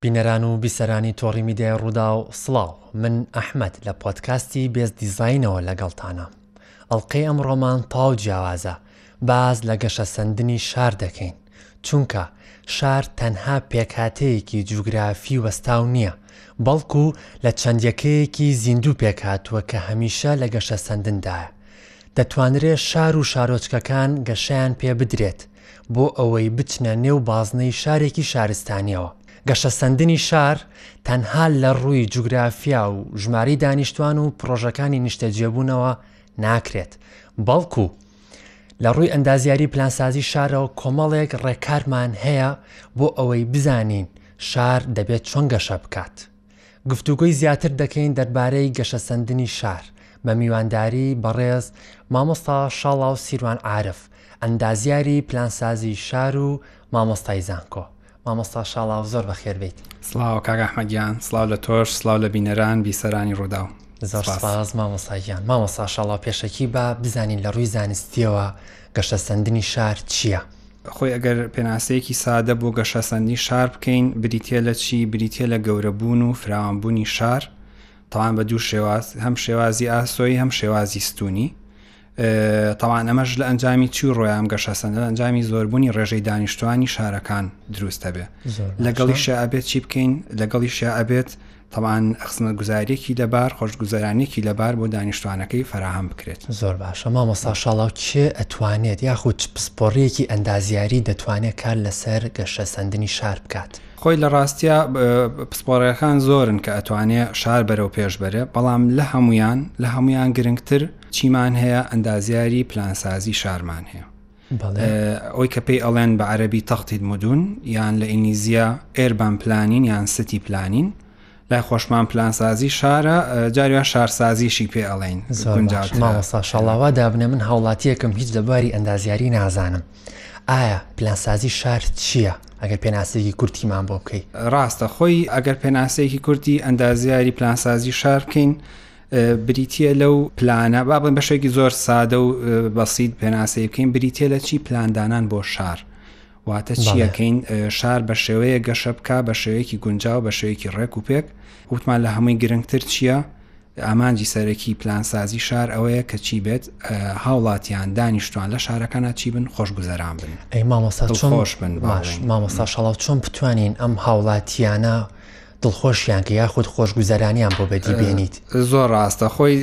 بینەران و بیسەرانی تۆڕی میدیای ڕووداو سڵاو من ئەحمەد لە پۆدکاستی بێست دیزاینەوە لەگەڵتانە ئەڵلقەی ئەمڕۆمان تاو جیاوازە باز لە گەشە سەندنی شار دەکەین چونکە شار تەنها پێکهاتەیەکی جوگرافی وەستاو نییە بەڵکو لە چەند یەکەیەکی زیندوو پێکهاتووە کە هەمیشە لە گەشە سەندندایە دەتوانرێ شار و شارۆچکەکان گەشەیان پێ بدرێت بۆ ئەوەی بچنە نێو بازنەی شارێکی شارستانیەوە. گەشەسەندنی شار تەنها لە ڕووی جوگرافیا و ژمارەی دانیشتوان و پڕۆژەکانی نیشتەجێبوونەوە ناکرێت، بەڵکو لە ڕووی ئەندازیاری پلانسازی شارەوە کۆمەڵێک ڕێکارمان هەیە بۆ ئەوەی بزانین شار دەبێت چۆن گەشە بکات. گفتوگۆی زیاتر دەکەین دەربارەی گەشەسەندنی شار بە میوانداری بەڕێز مامۆستا شاڵاو سیروان عارف ئەندازیاری پلانسازی شار و مامۆستای زانکۆ مامۆستا شاڵاو زۆر بەخێر بیت سڵاو کاک ئەحمەد گیان سڵاو لە تۆش سڵاو لە بینەران بیسەرانی ڕووداو زۆر سپاس. سپاس مامۆستا گیان مامۆستا شاڵاو پێشەکی با بزانین لە ڕووی زانستیەوە گەشەسەندنی شار چییە؟ خۆی ئەگەر پێناسەیەکی سادە بۆ گەشەسەندنی شار بکەین بریتە لە چی بریتە لە گەورەبوون و فراوانبوونی شار تاوان بە دوو شێواز هەم شێوازی ئاسۆی هەم شێوازی ستونی تاوان ئەمەش لە ئەنجامی چی ڕۆیان گەشەسەندە لە ئەنجامی زۆربوونی ڕێژەی دانیشتوانی شارەکان دروستە بێ لەگەڵی شابێت چی بکەین لەگەڵی شابێت تەبعەن خزمەتگوزاریەکی لەبار خۆشگوزەرانیەکی لەبار بۆ دانیشتوانەکەی فەراهەم بکرێت. زۆر باشە مامۆستا شاڵاو کێ ئەتوانێت یاخود چ پسپۆڕیەکی ئەندازیاری دەتوانێت کار لەسەر گەشەسەندنی شار بکات؟ خۆی لە ڕاستیا پسپۆڕیەکان زۆرن کە ئەتوانێ شار بەرەو پێش بەرێ بەڵام لە هەموویان لە هەموویان گرنگتر چیمان هەیە ئەندازیاری پلانسازی شارمان هەیە. ئەوی کە پێی ئەڵێن بە عەربی تەختید مدون یان لە ئینگلیزیە ئێربان پلانین یان ستی پلانین لای خۆشمان پلانسازی شارە جاریان شارسازیشی پێ ئەڵین ماوەسا شڵاوا دابنێ من هاوڵاتیەکەم هیچ لەباری ئەندازیاری نازانم ئایا پلانسازی شار چییە؟ ئەگەر پێناسەیەکی کورتیمان بۆ بکەیت ڕاستە خۆی ئەگەر پێناسەیەکی کورتی ئەندازیاری پلانسازی شار بکەین بریتییە لەو پلانە با بڵێن بەشێکی زۆر سادە و بەسیید پێناسەی بکەین بریتە لە چی پلاندانان بۆ شار واتە چیەکەین شار بە شێوەیە گەشە بک بە شێوەیەکی گونجاو بە شێوەیەکی ڕێک و پێک وتمان لە هەمووی گرنگتر چییە؟ ئامانجی سەرەکی پلانسازی شار ئەوەیە کە چی بێت هاوڵاتیان دانیشتوان لە شارەکانە چی بن خۆشگوزەران بن ئەی مامۆستا خۆش بن مامۆستا شڵاو چۆن بتوانین ئەم هاوڵاتیانە دڵخۆشیان کە یاخود خۆشگوزەرانیان بۆ بەدی بێنیت زۆر ڕاستە خۆی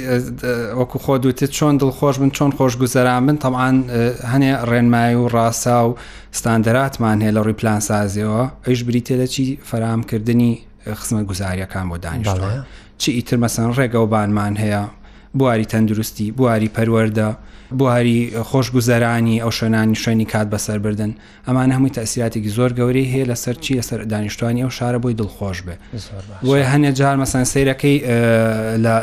وەکو خۆ دوتت چۆن دڵخۆش من چۆن خۆشگوزەران من تەعاان هەنێ ڕێنمایی و ڕاستە و ستاندەراتمان هەیە لە ڕووی پلان سازیەوە ئەیش بریتە لە چی فەرامکردنی خزمە گوزاریەکان بۆ دانیشتوە چی ئیتر مەسەن ڕێگەوبانمان هەیە بواری تەندروستی بواری پەروەەردە بواری خۆشگوزەرانی ئەو شوێنانی شوێنی کات بەسەر بردن ئەمانە هەمووی تەسیاتێکی زۆر گەورەی هەیە لەسەر چی لەسەر دانیشتوانی ئەو شارە بۆی دڵخۆش بێ بۆی هەنێ جار مەسەن سیرەکەی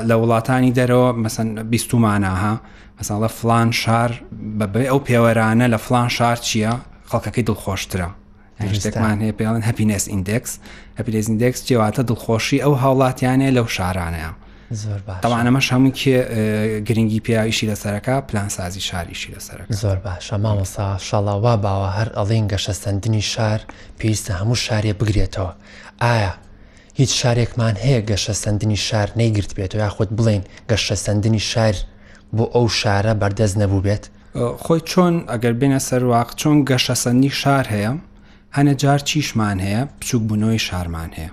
لە وڵاتانی دەرەوە مەسەن بیستمانەها مەساڵە فلان شار بەبێ ئەو پێوەرانە لە فلان شار چییە خەڵکەکەی دڵخۆشترە شتێکمان هەیە پێڵن هەپینس ئیندکس هەپیلێزیندکس جێواتە دڵخۆشی ئەو هاوڵاتیانە لەو شارانەیە زۆر باش تەوان ئەمەش هەموو کێ گرنگی پێیا ئیشی لەسەرەکە پلانسازی شار ئیشی لەسەرەکە زۆر باشە مامۆسا شەڵا وا باوە هەر ئەڵین گەشەسەندنی شار پێویستە هەموو شارێ بگرێتەوە ئایا هیچ شارێکمان هەیە گەشەسەندنی شار نەیگرت بێت و یاخود بڵین گەشەسەندنی شار بۆ ئەو شارە بەردەست نەبوو بێت خۆی چۆن ئەگەر بێنە سەرواق چۆن گەشەسەندنی شار هەیە هەنە جار چیشمان هەیە بچووک بوونەوەی شارمان هەیە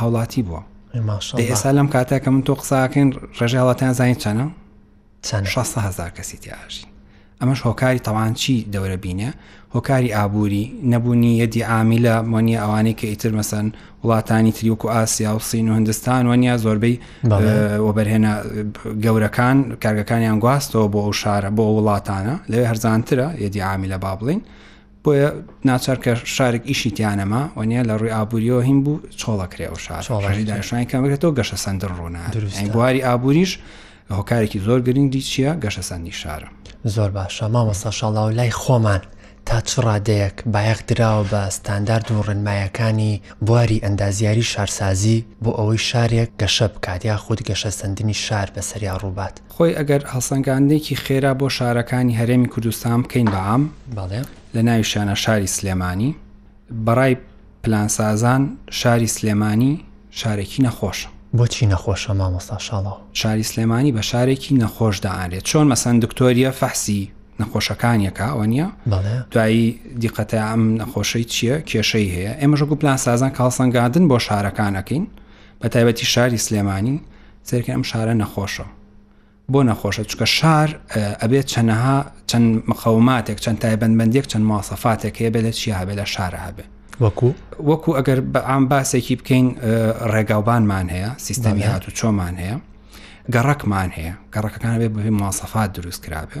هاوڵاتی بووە ئێستا لەم کاتە کە من تۆ قساکەین ڕێژە هاوڵاتیان زانین چەنە چەند 16 هزار کەسی تیاژین ئەمەش هۆکاری تەوانچی دەورە بینە هۆکاری ئابووری نەبوونی یەدی ئامی لە مۆنیە ئەوانەی کە ئیتر مەسەن وڵاتانی تریوکو ئاسیا و سین و هندستان وەنیا زۆربەی وەبەرهێنە گەورەکان کارگەکانیان گواستەوە بۆ ئەو شارە بۆ وڵاتانە لەوێ هەرزانترە یەدی ئامی لە با بڵین بۆیە ناچار کە شارێک ئیشی تیانەما وەنیە لە ڕووی ئابوووریەوە هیم بوو چۆڵە کرێەوە شارڕژی داشانی کامەکەەوە گەشە سندن ڕوونا بواری ئابووریش هۆکارێکی زۆر گرنگی چییە گەشە سندی شارە زۆر باشە مامەسا شڵاو لای خۆمان تا چ ڕادەیەک بایەخ دراوە بە ستاندارد و ڕێنمایەکانی بواری ئەندازیاری شارسازی بۆ ئەوەی شارێک گەشە بکات یا خودی گەشە سندنی شار بەسەریا ڕووبات خۆی ئەگەر هەڵسەنگاندنێکی خێرا بۆ شارەکانی هەرێمی کوردستان بکەین بە عام لە ناویشانە شاری سلێمانی بەڕای پلانسازان شاری سلێمانی شارێکی نەخۆشە بۆچی نەخۆشە مامۆستا شاڵاو شاری سلێمانی بە شارێکی نەخۆش داانێت چۆن مەسەن دکتۆریە فەحسی نەخۆشەکانیەکە ئەوە نیە دوایی دیقەتە ئەم نەخۆشەی چییە کێشەی هەیە ئێمەژە گوپلان سازان کاڵسەنگادن بۆ شارەکانەکەین بە تایبەتی شاری سلێمانی سێرکە ئەم شارە نەخۆشە بۆ نەخۆشە چکە شار ئەبێت چەنەها چەند مقاوماتێک چەند تایبەتمەندێک چەند ماسەفاتێک هەیە بێ لە چی هەبێ لە شارە هەبێ وەکو وەکو ئەگەر بە ئام باسێکی بکەین ڕێگاوبانمان هەیە سیستەمی هات و چۆمان هەیە گەڕکمان هەیە گەڕەکەکان بێ بەێ ماسەفات دروست کرابێ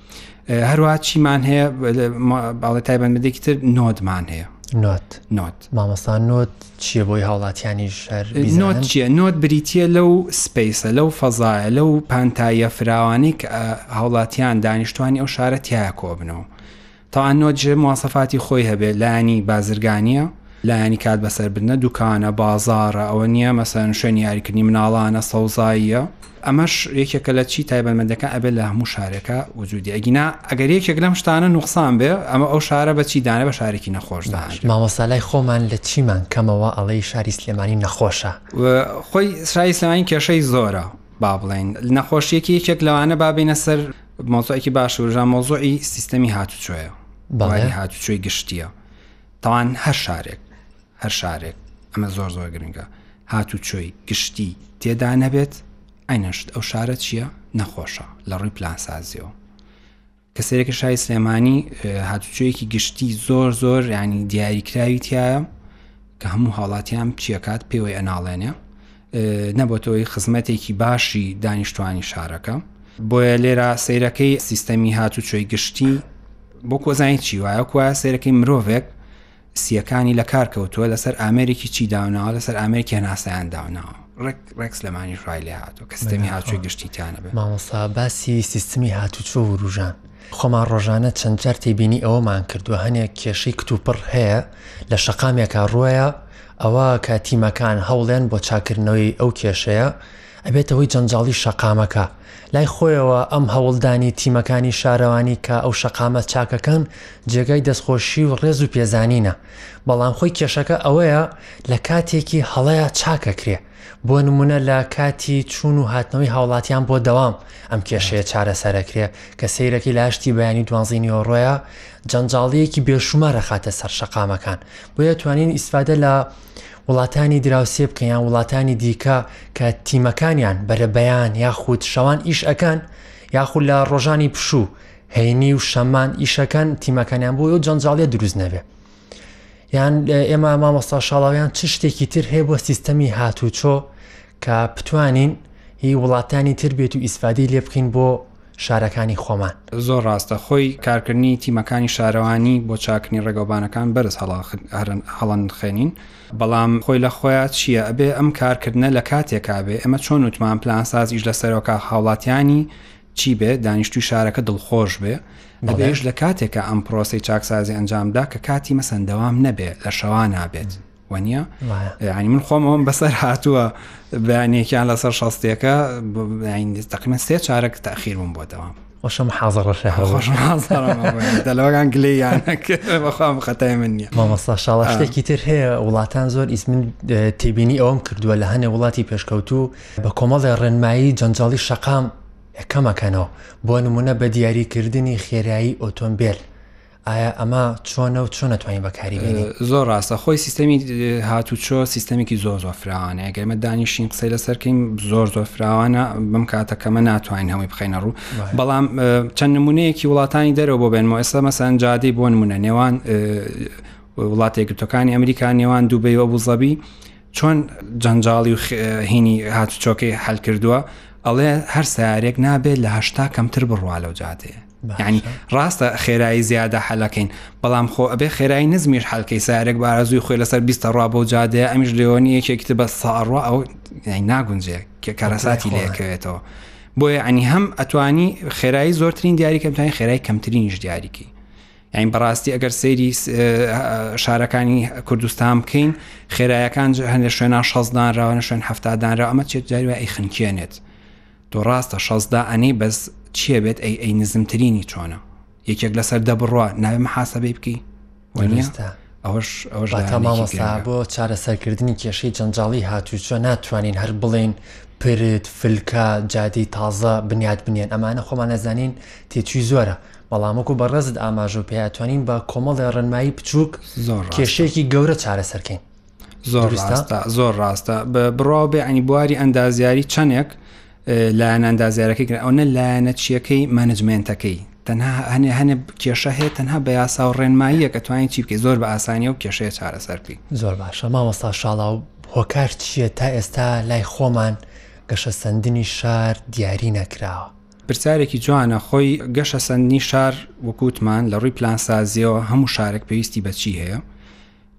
هەروە چیمان هەیە باڵی تایبەتمەندێکی تر نۆدمان هەیە نۆت نۆت مامەستان نۆت چییە بۆی هاوڵاتیانی شەر نۆت چییە نۆت بریتە لەو سپیسە لەو فەزایە لەو پانتاییە فراوانەی کە هاوڵاتیان دانیشتوانی ئەو شارە تیا کۆبنەوە تاوان نۆجێ موواسەفاتی خۆی هەبێت لایانی بازرگانیە لایانی کات بەسەر بنە دوکانە بازارە ئەوە نییە مەسەن شوێن یاریکردنی مناڵانە سەوزاییە ئەمەش یەکێکە لە چی تایبەتمەندەکان ئەبێت لە هەموو شارێکە وجودی ئەگینا ئەگەر یەکێک لەم شتانە نوقسان بێ ئەمە ئەو شارە بە چی دانێ بە شارێکی نەخۆش دانێ. مامۆستا لای خۆمان لە چیمان کەمەوە ئەڵێی شاری سلێمانی نەخۆشە؟ خۆی شاری سلێمانی کێشەی زۆرە با بڵێین نەخۆشیەکی یەکێک لەوانە با بینە سەر مۆزۆکی باش وژان مۆزۆی سیستەمی هاتوچۆیە بەڵێ هاتوچۆی گشتیە تاوان هەر شارێک هەر شارێک، ئەمە زۆر زۆر گرنگە، هاتووچۆی گشتی تێدا نەبێت، عەینەن شت ئەو شارە چییە؟ نەخۆشە لە ڕووی پلانسازیەوە. کە سەرێکی شای سلێمانی هاتوچۆیەکی گشتی زۆر زۆر ینی دیاریکراوی تایە کە هەموو هاڵاتیان چیەکات پێوەی ئەناڵێنێ نەبەتەوەی خزمەتێکی باشی دانیشتوانی شارەکە بۆیە لێرا سیرەکەی سیستەمی هاتوچۆی گشتی بۆ کۆزانی چی وایە کوە سێرەکەی مرۆڤێک سییەکانی لە کار کەوتووە لەسەر ئامێرێکی چی داوناوە لەسەر ئامێرێکی هەناسەیان داوناوە ڕێک ڕێک سلێمانیش ڕای لێ هاتووە کە سیستەمی بەداخەوە. هاتووی گشتی تیانە بێ مامۆستا باسی سیستمی هاتوچۆ و وروژان خۆمان ڕۆژانە چەند جار تێبینی ئەوەمان کردووە هەنێک کێشەی کتوپڕ هەیە لە شەقامێکا ڕووەیە ئەوە کە تیمەکان هەوڵێن بۆ چاکردنەوەی ئەو کێشەیە ئەبێتە هۆی جەنجاڵی شەقامەکە. لای خۆیەوە ئەم هەوڵدانی تیمەکانی شارەوانی کە ئەو شەقامە چاکەکەن جێگای دەستخۆشی و ڕێز و پێزانینە، بەڵام خۆی کێشەکە ئەوەیە لە کاتێکی هەڵەیا چاکەکرێ، بۆ نمونە لە کاتی چوون و هاتنەوەی هاوڵاتیان بۆ دەوام ئەم کێشەیە چارەسەرەکرێ کە سەیرەکەی لە هەشتی بەیانی دوانزەی نیوەڕۆیە جەنجاڵیەکی بێشومار ئەخاتە سەر شەقامەکان بۆیە توانین ئیسفادە لە وڵاتانی دراوسێ بکەن یان وڵاتانی دیکە کە تیمەکانیان بەرەبەیان یاخود شەوان ئیش ئەەکان یاخود لە ڕۆژانی پشوو هەینی و شەمان ئیشەکان تیمەکانیان بۆ و جەنجاڵیە دروست نەبێ یان ئێمە مامۆستا شاڵاویان چ شتێکی تر هەیە بۆ سیستەمی هاتوچۆ کە بتوانین هی وڵاتانی تر بێت و ئیسفادەی لێ بکەین بۆ شارەکانی خۆمان. زۆر ڕاستە خۆی کارکردنی تیمەکانی شارەوانی بۆ چاکنی ڕێگەوبانەکان بەرز هەڵەنخێنین بەڵام خۆی لە خۆیا چییە ئەبێ ئەم کارکردنە لە کاتێکا بێ ئەمە چۆن وتمان پلانسازیش لە سەرۆکە هاوڵاتیانی چی بێ دانیشتوی شارەکە دڵخۆش بێ ئەبێش لە کاتێکە ئەم پرۆسی چاکسازی ئەنجامدا کە کاتی مەسەندەوام نەبێ لە شەوا نابێت. وەنیە ینی من خۆم ئەوم بەسەر هاتووە بەیانێکیان لەسەر شەستێکە تەقیمە سێ چارەک تاخیر بووم بۆ دەوام خۆشم حاضڕەش دەلەوەگان گلیان بەخوام خەتای من نیە مامەستا شاڵە شتێکی تر هەیە وڵاتان زۆر ئیس من تێبینی ئەوم کردووە لە هەنێ وڵاتی پێشکەوتوو بە کۆمەڵی ڕێنمایی جەنجاڵی شەقام کەمەکەنەوە بۆ نمونە بە دیاریکردنی خێرایی ئۆتۆمبیل ئایا ئەمە چۆنە و چۆن نەتوانین بەکاری بێنی زۆر ڕاستە خۆی سیستەمی هاتوچۆ سیستەمێکی زۆر زۆر فراوانە گەرمە دانیشین قسەی لەسەرکەین زۆر زۆر فراوانە بم کاتەکەمە ناتوانین هەمووی بخینە ڕوو بەڵام چەند نمونەیەکی وڵاتانی دەرەوە بۆ بێنمەوە ئێستا مەسەن جادەی بۆ نمونە نێوان وڵاتە گرتەکانی ئەمریکا نێوان دووبەی وەبوزەبی چۆن جەنجاڵی و هینی هاتوچۆکەی حل کردووە ئەڵێ هەر سارێک نابێت لە هەشتا کەمتر بڕوا لەو جادەیە یعنی ڕاستە خێرایی زیادە حەلەکەین بەڵام خۆ ئەبێ خێرایی نزمیش حلکەی سارێک بارەزووی خۆی لەسەر بیستە ڕوا بۆ جادەیە ئەمیش لێۆنی یەکێکیت بە ساڕوا ئەو ناگونجێ کە کارەساتی لەکەوێتەوە بۆیە ئەنی هەم ئەتوانی خێرایی زۆرترین دیاری کەمتوانی خێرای کەمترینیش دیاریکی یاین بەڕاستی ئەگەر سەیری شارەکانی کوردستان بکەین خێرایەکان هەندێک شوێنان شەزدانراوە شوێن هەفتادانرا ئەمە چێت جاری وای خنکێنێت. تۆ ڕاستە شەست دا ئەنێی بەس چیە بێت ئەی ئەی نزمترینی چۆنە یەکێک لەسەر دە بڕوا ناوێ محاسبەی بکەی ئەوش ئەوش مامەسا بۆ چارەسەرکردنی کێشەی جەنجاڵی هاتوو چۆن ناتوانین هەر بڵێن پرت فلکە جادی تازە بنیاد بنێن ئەمانە خۆمان نەزانین تێچوی زۆرە بەڵامەکو بە ڕێزت ئاماژۆ پێیاتوانین بە کۆمەڵی ڕنمایی بچووک زۆر کێشێکی گەورە چارەسەرکەین زۆر ڕاستە زۆر ڕاستە بە بڕاو بێ ئەنی بواری ئەندازیاری چەندێک لایەن ئەندازیارەکەی کرد ئەو نە لایەنە چیەکەی مەنجمنتەکەی تەنها هەنێ هەنێ کێشە هەیە تەنها بە یاسا و ڕێنماییە کە توانین چی بکە زۆر بە ئاسانیە و کێشەیە چارەسەرکەی زۆر باشە مامەستا شاڵا و هۆکار چییە تا ئێستا لای خۆمان گەشە سندنی شار دیاری نەکراوە پرسیارێکی جوانە خۆی گەشە سندنی شار وکووتمان لە ڕووی پلانسازیەوە هەموو شارێک پێویستی بەچی هەیە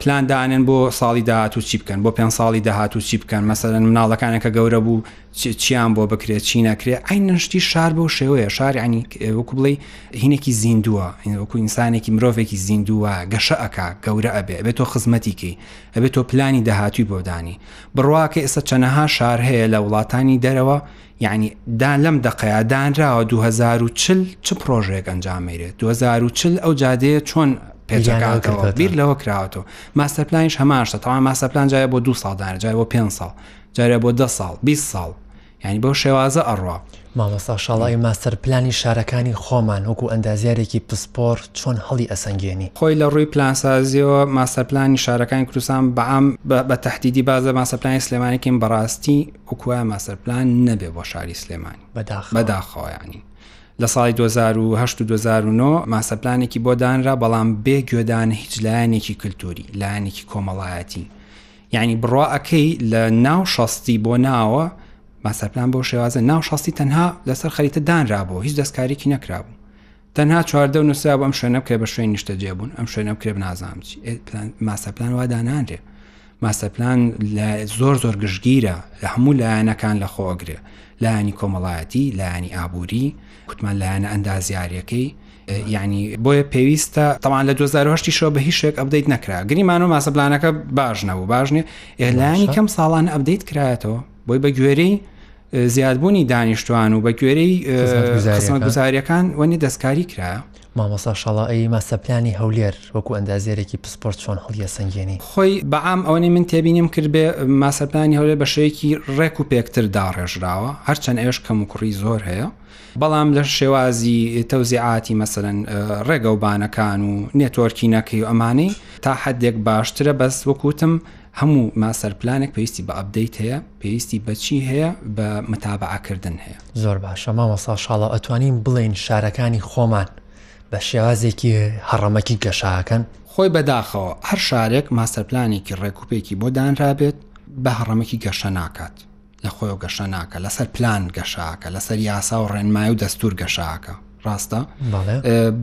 پلان دانێن بۆ ساڵی داهاتوو چی بکەن بۆ پێنج ساڵی داهاتوو چی بکەن مەسەرەن مناڵەکانە کە گەورە بوو چیان بۆ بکرێت چی نەکرێت ئەین نشتی شار بەو شێوەیە شاری عنی وەکو بڵێ هینێکی زیندووە وەکو ئینسانێکی مرۆڤێکی زیندووە گەشە ئەک گەورە ئەبێ ئەبێت تۆ خزمەتیکەی ئەبێت تۆ پلانی داهاتوی بۆدانی بڕواکە ئێستا چەنەها شار هەیە لە وڵاتانی دەرەوە یعنی دا لەم دەقەیە دانراوە 2040 چ پرۆژێک ئەنجامێرێت 2040 ئەو جادەیە چۆن پێچەکانەوە بیر لەوە کراوەەوە ماستەرپلانیش هەماشە تاوان ماستەرپلان جایە بۆ دو ساڵدان جای بۆ پێ ساڵ جارە بۆ ده ساڵ 20 ساڵ ینی بۆ شێوازە ئەڕوا مامەستا شڵی ماستەر پلانی شارەکانی خۆمان وەکو ئەندازیارێکی پسپۆر چۆن هەڵی ئەسەنگێنی خۆی لە ڕووی پلانسازیەوە ماستەر پلانی شارەکانی کوردستان بەعام بە تهدیدی بازە ماسەپلانی سلێمانێکیم بەڕاستی وکوایە ماستەرپلان نەبێ بۆ شاری سلێمانی بەداخەوەیانی لە ساڵی 2008 و 2009 ماستەرپلانێکی بۆ دانرا بەڵام بێ گوێدان هیچ لایەنێکی کللتوری لایەنێکی کۆمەڵایەتی یعنی بڕوا ئەەکەی لە ناو شەستی بۆ ناوە ماستەرپلان بۆ شێوازە ناو شەستی تەنها لەسەر خەریتە دانرابوو هیچ دەستکارێکی نەکرابوو تەنها چواردە و نووسرا بۆ ئەم شوێنە بکرێ بە شوێن نیشتەجێ بوون ئەم شوێنە بکرێ نازانام ماسەپلان وا دانانرێ ماسەپلان لە زۆر زۆر گشتگیرە لە هەموو لایەنەکان لە خۆگرێ لایانی کۆمەڵایەتی لایانی ئابووری کوتمان لایەنە ئەندازیارەکەی یعنی بۆیە پێویستە تەوان لە 2010 شەوە بە هیچ شێک ئەبدەیت نەکرا گریمانەوە ماسەپلانەکە باش نەبوو باش نیە ئێلانی کەم ساڵان ئەبدەیت کرایەتەوە بۆی بە گوێرەی زیادبوونی دانیشتوان و بە گوێرەی خزمەتگوزاریەکان وەنی دەستکاری کرا مامۆسا شڵائەی ماسەپلانی هەولێر وەکو ئەندازێرەێکی پسپۆرت چۆن هەڵیە سنگێنی خۆی بەعام ئەوەی من تێبینیم کرد بێ ماسەپلانی هەولێر بە شێوەیەکی ڕێک و پێکتر داڕێژراوە هەرچەند ئێش کەم و کوڕی زۆر هەیە بەڵام لە شێوازی تەوزیعاتی مەسەن ڕێگەوبانەکان و نێتۆرکینەکەی و ئەمانەی تا حدێک باشترە بەس وەکوتم هەموو ماستەر پلانێک پێویستی بە ئەپدەیت هەیە پێویستی بە چی هەیە بە متابەعە کردن هەیە. زۆر باشە مامۆستا شاڵاو ئەتوانین بڵێین شارەکانی خۆمان بە شێوازێکی هەڕەمەکی گەشاکەن؟ خۆی بەداخەوە هەر شارێک ماستەرپلانێکی ڕێکوپێکی بۆ دانرابێت بە هەڕەمەکی گەشە ناکات لە خۆیەوە گەشە ناکە لەسەر پلان گەشاکە لەسەر یاسا و ڕێنمای و دەستور گەشاکە ڕاستە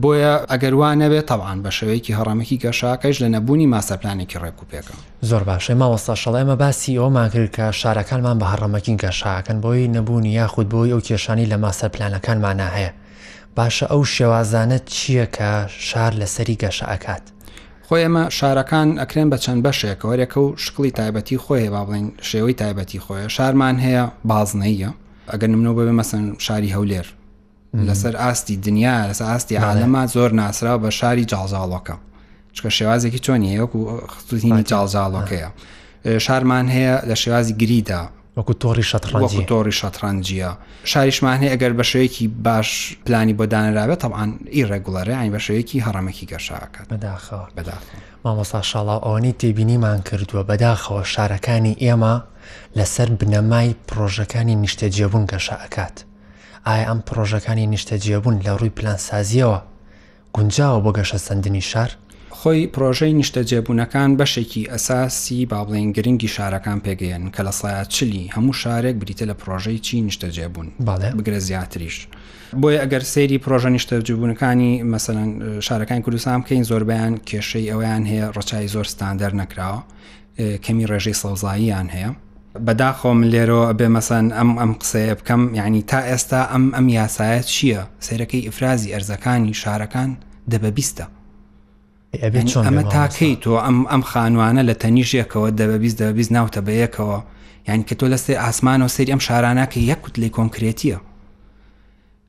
بۆیە ئەگەر وان نەبێت تاوان بە شێوەیەکی هەڕەمەکی گەشاکەش لە نەبوونی ماسەرپلانێکی ڕێک و پێکە زۆر باشە ماوەستا شەڵ ئێمە باسی ئەومان کرد کە شارەکانمان بە هەڕەمەکین گەشاکەن بۆی نەبوونی یاخود بۆی ئەو کێشانی لە ماسەرپلانەکانمانە هەیە باشە ئەو شێوازانە چییە کە شار لەسەری گەشە ئەکات خۆی ئەمە شارەکان ئەکرێن بە چەند بەشێک وەرێکە و شکڵی تایبەتی خۆی هەیە با بڵین شێوەی تایبەتی خۆیە شارمان هەیە بازنەیە ئەگەر نمنەوە بێ مەسن شاری هەولێر لەسەر ئاستی دنیا لەسەر ئاستی عالەما زۆر ناسرا بە شاری جاڵجاڵۆکە چکە شێوازێکی چۆنی هەیەکو خستوزینی جاڵجاڵۆکەیە شارمان هەیە لە شێوازی گریدا وەکو تۆڕی شەتڕەنجی وەکو تۆڕی شەتڕەنجیە شاریشمان هەیە ئەگەر بەشەیەکی باش پلانی بۆ دانراوێت تەعاان ئی ڕێگوڵەرە ئەین بەشەیەکی هەڕەمەکی گەشاکە بەداخەوە بەدا مامۆسا شاڵا ئەوەنی تێبینیمان کردووە بەداخەوە شارەکانی ئێمە لەسەر بنەمای پرۆژەکانی نیشتەجێبوون گەشە ئەکات ئایا ئەم پرۆژەکانی نیشتەجێبوون لە ڕووی پلانسازیەوە گونجاوە بۆ گەشەسەندنی شار؟ خۆی پڕۆژەی نیشتەجێبوونەکان بەشێکی ئەساسی با بڵێین گرنگی شارەکان پێگەیەنن کە لە سەیا چلی هەموو شارێک بریتیە لە پڕۆژەیەکی نیشتەجێبوون بگرە زیاتریش بۆیە ئەگەر سەیری پڕۆژە نیشتەجێبوونەکانی مەسەلەن شارەکانی کوردستان بکەین زۆربیان کێشەی ئەویان هەیە ڕەچاوی زۆر ستاندەر نەکراوە کەمی ڕێژەی سەوزاییان هەیە. بەداخەوە من لێرەوە ئەبێ مەسەن ئەم ئەم قسەیە بکەم یعنی تا ئێستا ئەم ئەم یاسایە چییە سەیرەکەی ئیفرازی ئەرزەکانی شارەکان دەبە بیستە ئەمە تاکەی تۆ ئەم ئەم خانوانە لە تەنیشێکەوە دەبە بیست دەبە بیست ناوتە بە یەکەوە یعنی کە تۆ لەسێ ئاسمانەوە سری ئەم شارانە کە یەکوت لی کۆنکرێتیە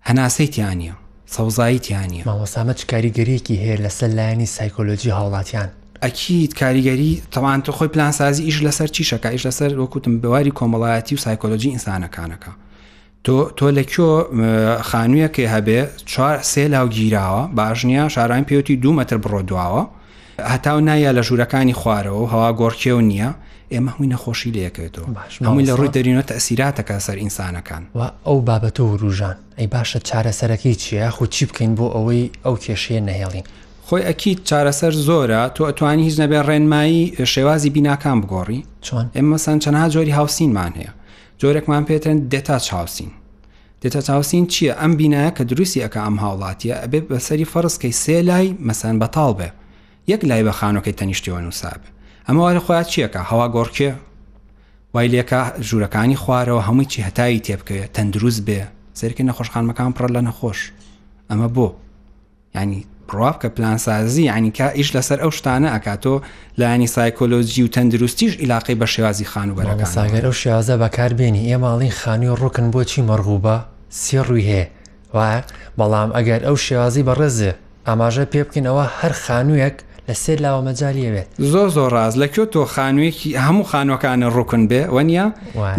هەناسەی تیا نیە سەوزایی تیا نیە. مامۆستامە چ کاریگەریەکی هەیە لەسەر لایەنی سایکۆلۆجی هاوڵاتیان؟ ئەکید کاریگەری تەوان تۆ خۆی پلان سازی ئیش لەسەر چیشەکە ئیش لەسەر وەکوتم بەواری کۆمەڵایەتی و سایکۆلۆجی ئینسانەکانەکە تۆ تۆ لە کۆ خانوویەکێ هەبێ چوار سێ لاو گیراوە باش نییە شاران پێوتی دوو مەتر بڕۆ دواوە هەتاو نایە لە ژوورەکانی خوارەوە و هەوا گۆڕکێو نییە ئێمە هەمووی نەخۆشی لەکەێتەوە هەمووی لە ڕووی دەرینەوە تەسیراتەکە سەر ئینسانەکان و ئەو بابەتە وروژان ئەی باشە چارەسەرەکەی چیە خو چی بکەین بۆ ئەوەی ئەو کێشەیە نەهێڵین خۆی ئەکییت چارەسەر زۆرە تۆ ئەتوانی هیچ نەبێ ڕێنمایی شێوازی بیناکان بگۆڕی چۆن ئێمەسان چەنها جۆری هاوسینمان هەیە جۆرێکمان پێترن دێتا چاوسین دێتا چاوسین چیە ئەم بینایە کە دروستی ئەکا ئەم هاوڵاتیە ئەبێ بەسەری فەرز کەی سێ لای مەسەن بەتاڵ بێ یەک لای بە خانۆکەی تەنیشتیەوە نووسابێ ئەمە وارە خۆیان چیەکە هەوا گۆڕکێ وای لێکا ژوورەکانی خوارەوە هەمووی چی هەتاوی تێبکەوێت تەندروست بێ سەرکە نەخۆشخانمەکان پڕە لە نەخۆش ئەمە بۆ یانی بڕوابکە پلانسازی یانی کا ئیش لەسەر ئەو شتانە ئەکات تۆ لایانی سایکۆلۆجی و تەندروستیش عیلاقی بە شێوازی خانوبەرەکان ساگەر ئەو شێوازە بەکاربێنی ئێماڵین خانوی ڕوکن بۆچی مەڕغوبە سێ ڕووی هەیە وایە بەڵام ئەگەر ئەو شێوازی بەڕێزێ ئاماژە پێ بکەین ئەوە هەر خانوویەک لە سێ لاوە مەجاالیەوێت زۆ زۆر ڕاز لە کوێ تۆ خانوویەکی هەموو خانوەکانە ڕوکن بێ وەنیە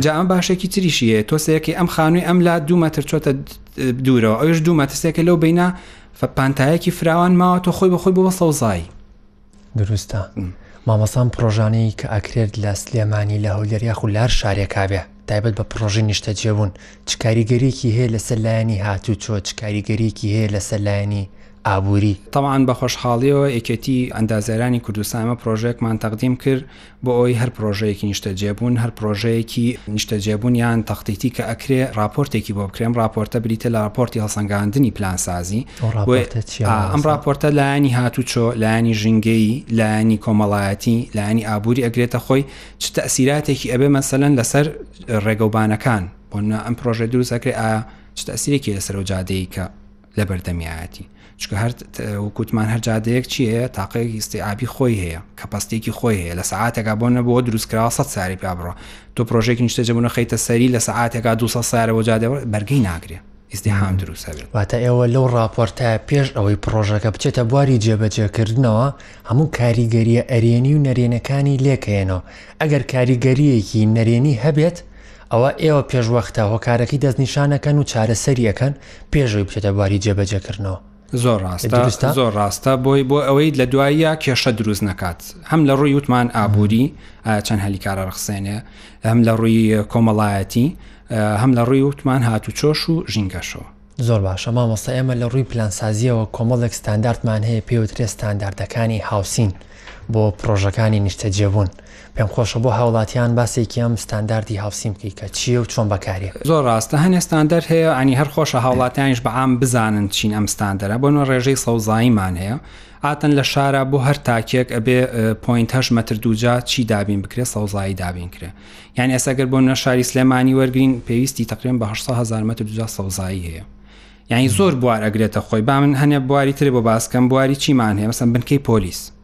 جا ئەم باشێکی تریشیە تۆ سەیەکی ئەم خانووی ئەم لا دوو مەتر چۆتە دوورەوە ئەوش دوو مەترسێکە لەو بینە پانتایەکی فراوان ماوە تۆ خۆی بەخۆی بۆ بە سەوزایی دروستە مامەسان پرۆژانی کە ئەکرێت لە سلێمانی لە هەولێر یاخ و لار شارێکاوێ تایبەت بە پرۆژی نیشتەجێبوون چ کاریگەریەکی هەیە لە سەلایەنی هاتوو چۆ چ کاریگەریەکی هەیە لە سەلایەنی ئابووری تەوان بە خۆشحاڵیەوە یەکێتی ئەندازەرانی کوردستانمە پرۆژێکمان تەقدیم کرد بۆ ئەوەی هەر پرۆژەیەکی نیشتەجێبوون، هەر پرۆژەیەکی نیشتەجێبوون یان تەختیتی کە ئەکرێ ڕاپۆرتێکی بۆ بکرێ، ئەم ڕاپۆرتە بریتییە لە ڕاپۆرتی هەڵسەنگاندنی پلانسازی. ئەو ڕاپۆرتە چییە مامۆستا؟ ئەم ڕاپۆرتە لایەنی هاتوچۆ، لایەنی ژینگەیی، لایەنی کۆمەڵایەتی، لایەنی ئابووری ئەگرێتە خۆی، چ تەئسیراتێکی ئەبێ مەسەلەن لەسەر ڕێگەوبانەکان، بۆ نموونە ئەم پرۆژەی دروست ئەکرێ ئایا چ تەئسیرێکی لەسەر ئەو جادەیەی کە لەبەردەمیایەتی چکە هەر وکوتمان هەر جادەیەک چیە تاقەیەکی ئستیعابی خۆی هەیە کە پستێکی خۆی هەیە لە ساعاتێکا بۆ نەبووە دروستکراوە سە ساری پیا بڕە تۆ پرۆژێکی نیشتە جەبوون خیتە سەری لە ساعاتێکا دو سارەوە جادەوە بەرگی ناگرێت ئیسدیحام دروستە بێت واتە ئێوە لەو راپۆرتە پێش ئەوەی پرۆژەکە بچێتە بواری جێبەجێکردنەوە هەموو کاریگەریە ئەرێنی و نەرێنەکانی لێکەیەنەوە ئەگەر کاریگەریەکی نەرێنی هەبێت ئەوە ئێوە پێشوەختە هۆکارەکەی دەستنیشانەکەن و چارەسەریەکەن پێشەوەی بچێتە باری جێبەجێکردنەوە زۆر ڕاستە زۆر ڕاستە بۆی بۆ ئەوەی لە دواییە کێشە دروست نکات هەم لە ڕووی وتمان ئابووری چەند هەلیکارە ڕخسێنێ هەم لە ڕووی کۆمەڵایەتی هەم لە ڕووی وتمان هات و چۆش و ژینگەشەوە زۆر باشە مامۆستا ئێمە لە ڕووی پلانسازیەوە کۆمەڵێک ستانداردمان هەیە پێوترێ ستانداردەکانی هاوسین بۆ پرۆژەکانی نیشتەجێبوون پێم خۆشە بۆ هاوڵاتیان باسێکی ئەم ستانداردی هاوسین بکەی کە چیە و چۆن بەکارێ. زۆر ڕاستە هەنێ ستاندەر هەیە یانی هەر خۆشە هاوڵاتیانیش بە عام بزانن چین ئەم ستاندەرە بۆ نمە ڕێژەی سەوزاییمان هەیە عاتەن لە شارە بۆ هەر تاکێک ئەبێ پوینت هەش مەتر دووجا چی دابین بکرێ سەوزایی دابین کرێ یان ئێسەگەر بۆ نە شاری سلێمانی وەرگین پێویستی تقرێن بە هزار متر دوجا سەوزایی هەیە یعنی زۆر بوار ئەگرێتە خۆی با من هەنێ بواری تر بۆ باسکەم بواری چیمان هەیە مەسەن بنکەی پۆلیس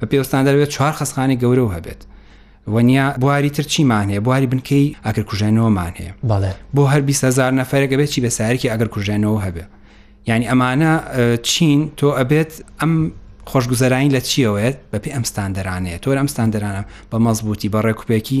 بە پێوستان دەبێت چوار خەسخانی گەورە و هەبێت وەنیا بواری تر چیمان هەیە بواری بنکەی ئەگەر کوژێنەوەمان هەیە بەڵێ بۆ هەر 20هزار نەفرەگە بێت چی بە سارێکی ئەگەر کوژێنەوە هەبێ ینی ئەمانە چین تۆ ئەبێت ئەم خۆشگوزەرانی لە چیەوەێت بەپی ئەم ستاندەرانەیە تۆ ئەم ستاندەرانە بە مەزبوطی بە ڕێکوپێکی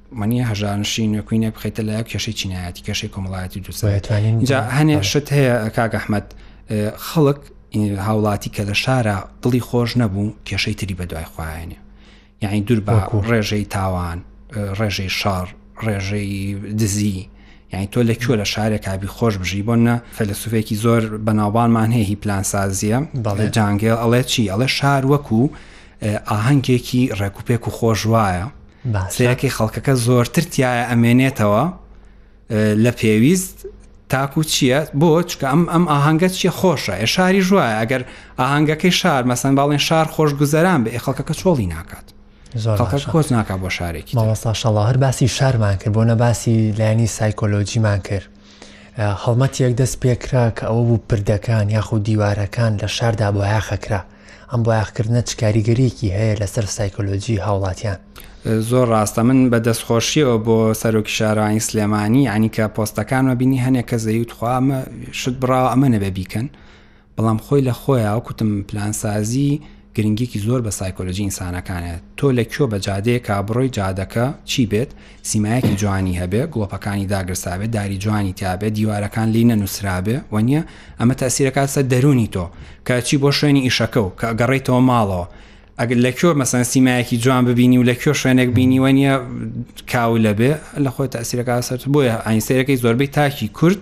مەنیە هەژارنشی نوێکوینێک بخیتە لایە کێشەی چینایەتی کێشەی کۆمەڵایەتی دووسێت جا هەنێ شت هەیە کاک ئەحمد خەڵک هاوڵاتی کە لە شارە دڵی خۆش نەبوو کێشەی تری بە دوای خوایانە یعنی دوور بە ڕێژەی تاوان ڕێژەی شار ڕێژەی دزی یعنی تۆ لە کوێ لە شارێک کابی خۆش بژی بۆ نە فەلسوفێکی زۆر بەناوبانمان هەیە هی پلانسازیە بەڵێ جانگێل ئەڵێ چی ئەڵێ شار وەکو ئاهەنگێکی ڕێکوپێک و خۆش وایە باسەکەی خەڵکەکە زۆرتر تایە ئەمێنێتەوە لە پێویست تاکو چییە بۆ چکە ئەم ئەم ئاهنگگە چیە خۆشە ئێ شاری ژوایە ئەگەر ئاهنگەکەی شار مەسەن باڵێن شار خۆش گوزەران بە خەڵکەکە چۆڵی ناکات خۆش ناکە بۆ شارێکی ماوەستا شەڵا هەر باسی شارمان کرد بۆ نە باسی لانی سایکۆلۆجیمان کرد هەڵمەتێک دەست پێکرا کە ئەوە بوو پردەکان یاخود دیوارەکان لە شاردا بۆیاخەکرا ئەم بۆیاخکردنە چ کاریگەریەکی هەیە لەسەر سایکۆلۆجی هاوڵاتیان زۆر ڕاستە من بە دەستخۆشیەوە بۆ سەرۆکی شارەوانی سلێمانی عنی کە پۆستەکانمە بینی هەنێک کە زەیوت خوا ئەمە شت بڕاوە ئەمە نەبێ بیکەن بەڵام خۆی لە خۆیا وکوتم پلانسازی گرنگیکی زۆر بە سایکۆلۆژی ئینسانەکانە تۆ لە کوێ بە جادەیەکا بڕۆی جادەکە چی بێت سیمایەکی جوانی هەبێ گڵۆپەکانی داگرسابێ داری جوانی تیاابێ دیوارەکان لی نەنووسرابێ و نییە ئەمە تاسیرەکاتسە دەرونی تۆ کەچی بۆ شوێنی ئیشەکە و کە گەڕیتەوە ماڵەوە ئەگەر لە کوێ مەسەن سیمایەکی جوان ببینی و لە کوێ شوێنێک بینیوە نیە کاو لەبێ لە خۆی تاسیرەکە سەر بۆیە ئاینسەرەکەی زۆربەی تاکی کورد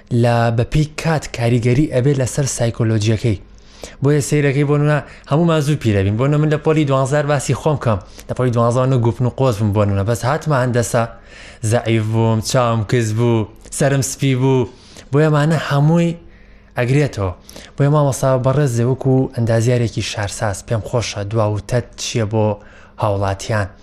لە بەپی کات کاریگەری ئەبێت لەسەر سایکۆلۆژیەکەی بۆیە سیرەکەی بۆ نە هەمومان زوو پیرەبین بۆ نە من لە پۆلی دوزار باسی خۆم کەم لە پۆلی دوازانە گوپن و قۆز بووم بۆ نە بەس هاتمە هەندەسە زعیف بووم چاوم کز بوو سرم سپی بوو بۆیەمانە هەمووی ئەگرێتەوە بۆیە مامەسا بەڕێز لێوەکو ئەندازیارێکی شارساز پێم خۆشە دواوتەت چییە بۆ هاوڵاتیان.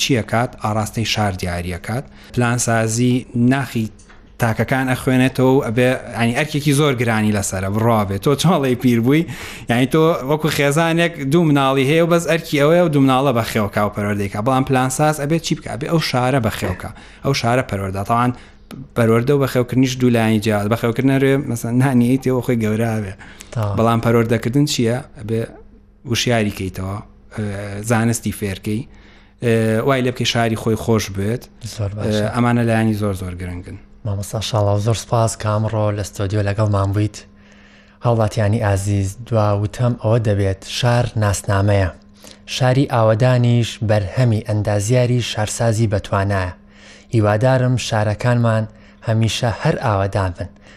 چیەکات ئاڕاستەی شار دیاریەکات پلانسازی ناخی تاکەکان ئەخوێنێتەوە و ئەبێ ینی ئەرکێکی زۆر گرانی لەسرە بڕابێت تۆ چاڵی پیر بووی یعنی تۆ وەکو خێزانێک دوو مناڵی هەیە و بەس ئەرکی ئەوەیە و دوو مناڵە بە خێوکە و پەروەردەیکە بەڵام پلانساز ئەبێت چی بکە ئەبێ ئەو شارە بە خێوکە ئەو شارە پەروەەردە تاوان پەروەەردە و بەخێوکردنیش دوولانی جیاد بەخێوکردنەرێ مەسەنانی تێوە خۆی گەوراوێ بەڵام پەروەەردەکردن چییە؟ ئەبێ وشیاری کەیتەوە زانستی فێرکەی وای لە بکە شاری خۆی خۆش بێت ئەمانە لایانی زۆر زۆر گرنگن مامەسا شاڵاو زۆر سپاس کامڕۆ لە ستۆدیۆ لەگەڵمان بوویت هاوڵاتیانی ئازیز دوا وتەم ئەوە دەبێت شار ناسنامەیە شاری ئاوەدانیش بەرهەمی ئەندازیاری شارسازی بەتوانایە هیوادارم شارەکانمان هەمیشە هەر ئاوەدان بن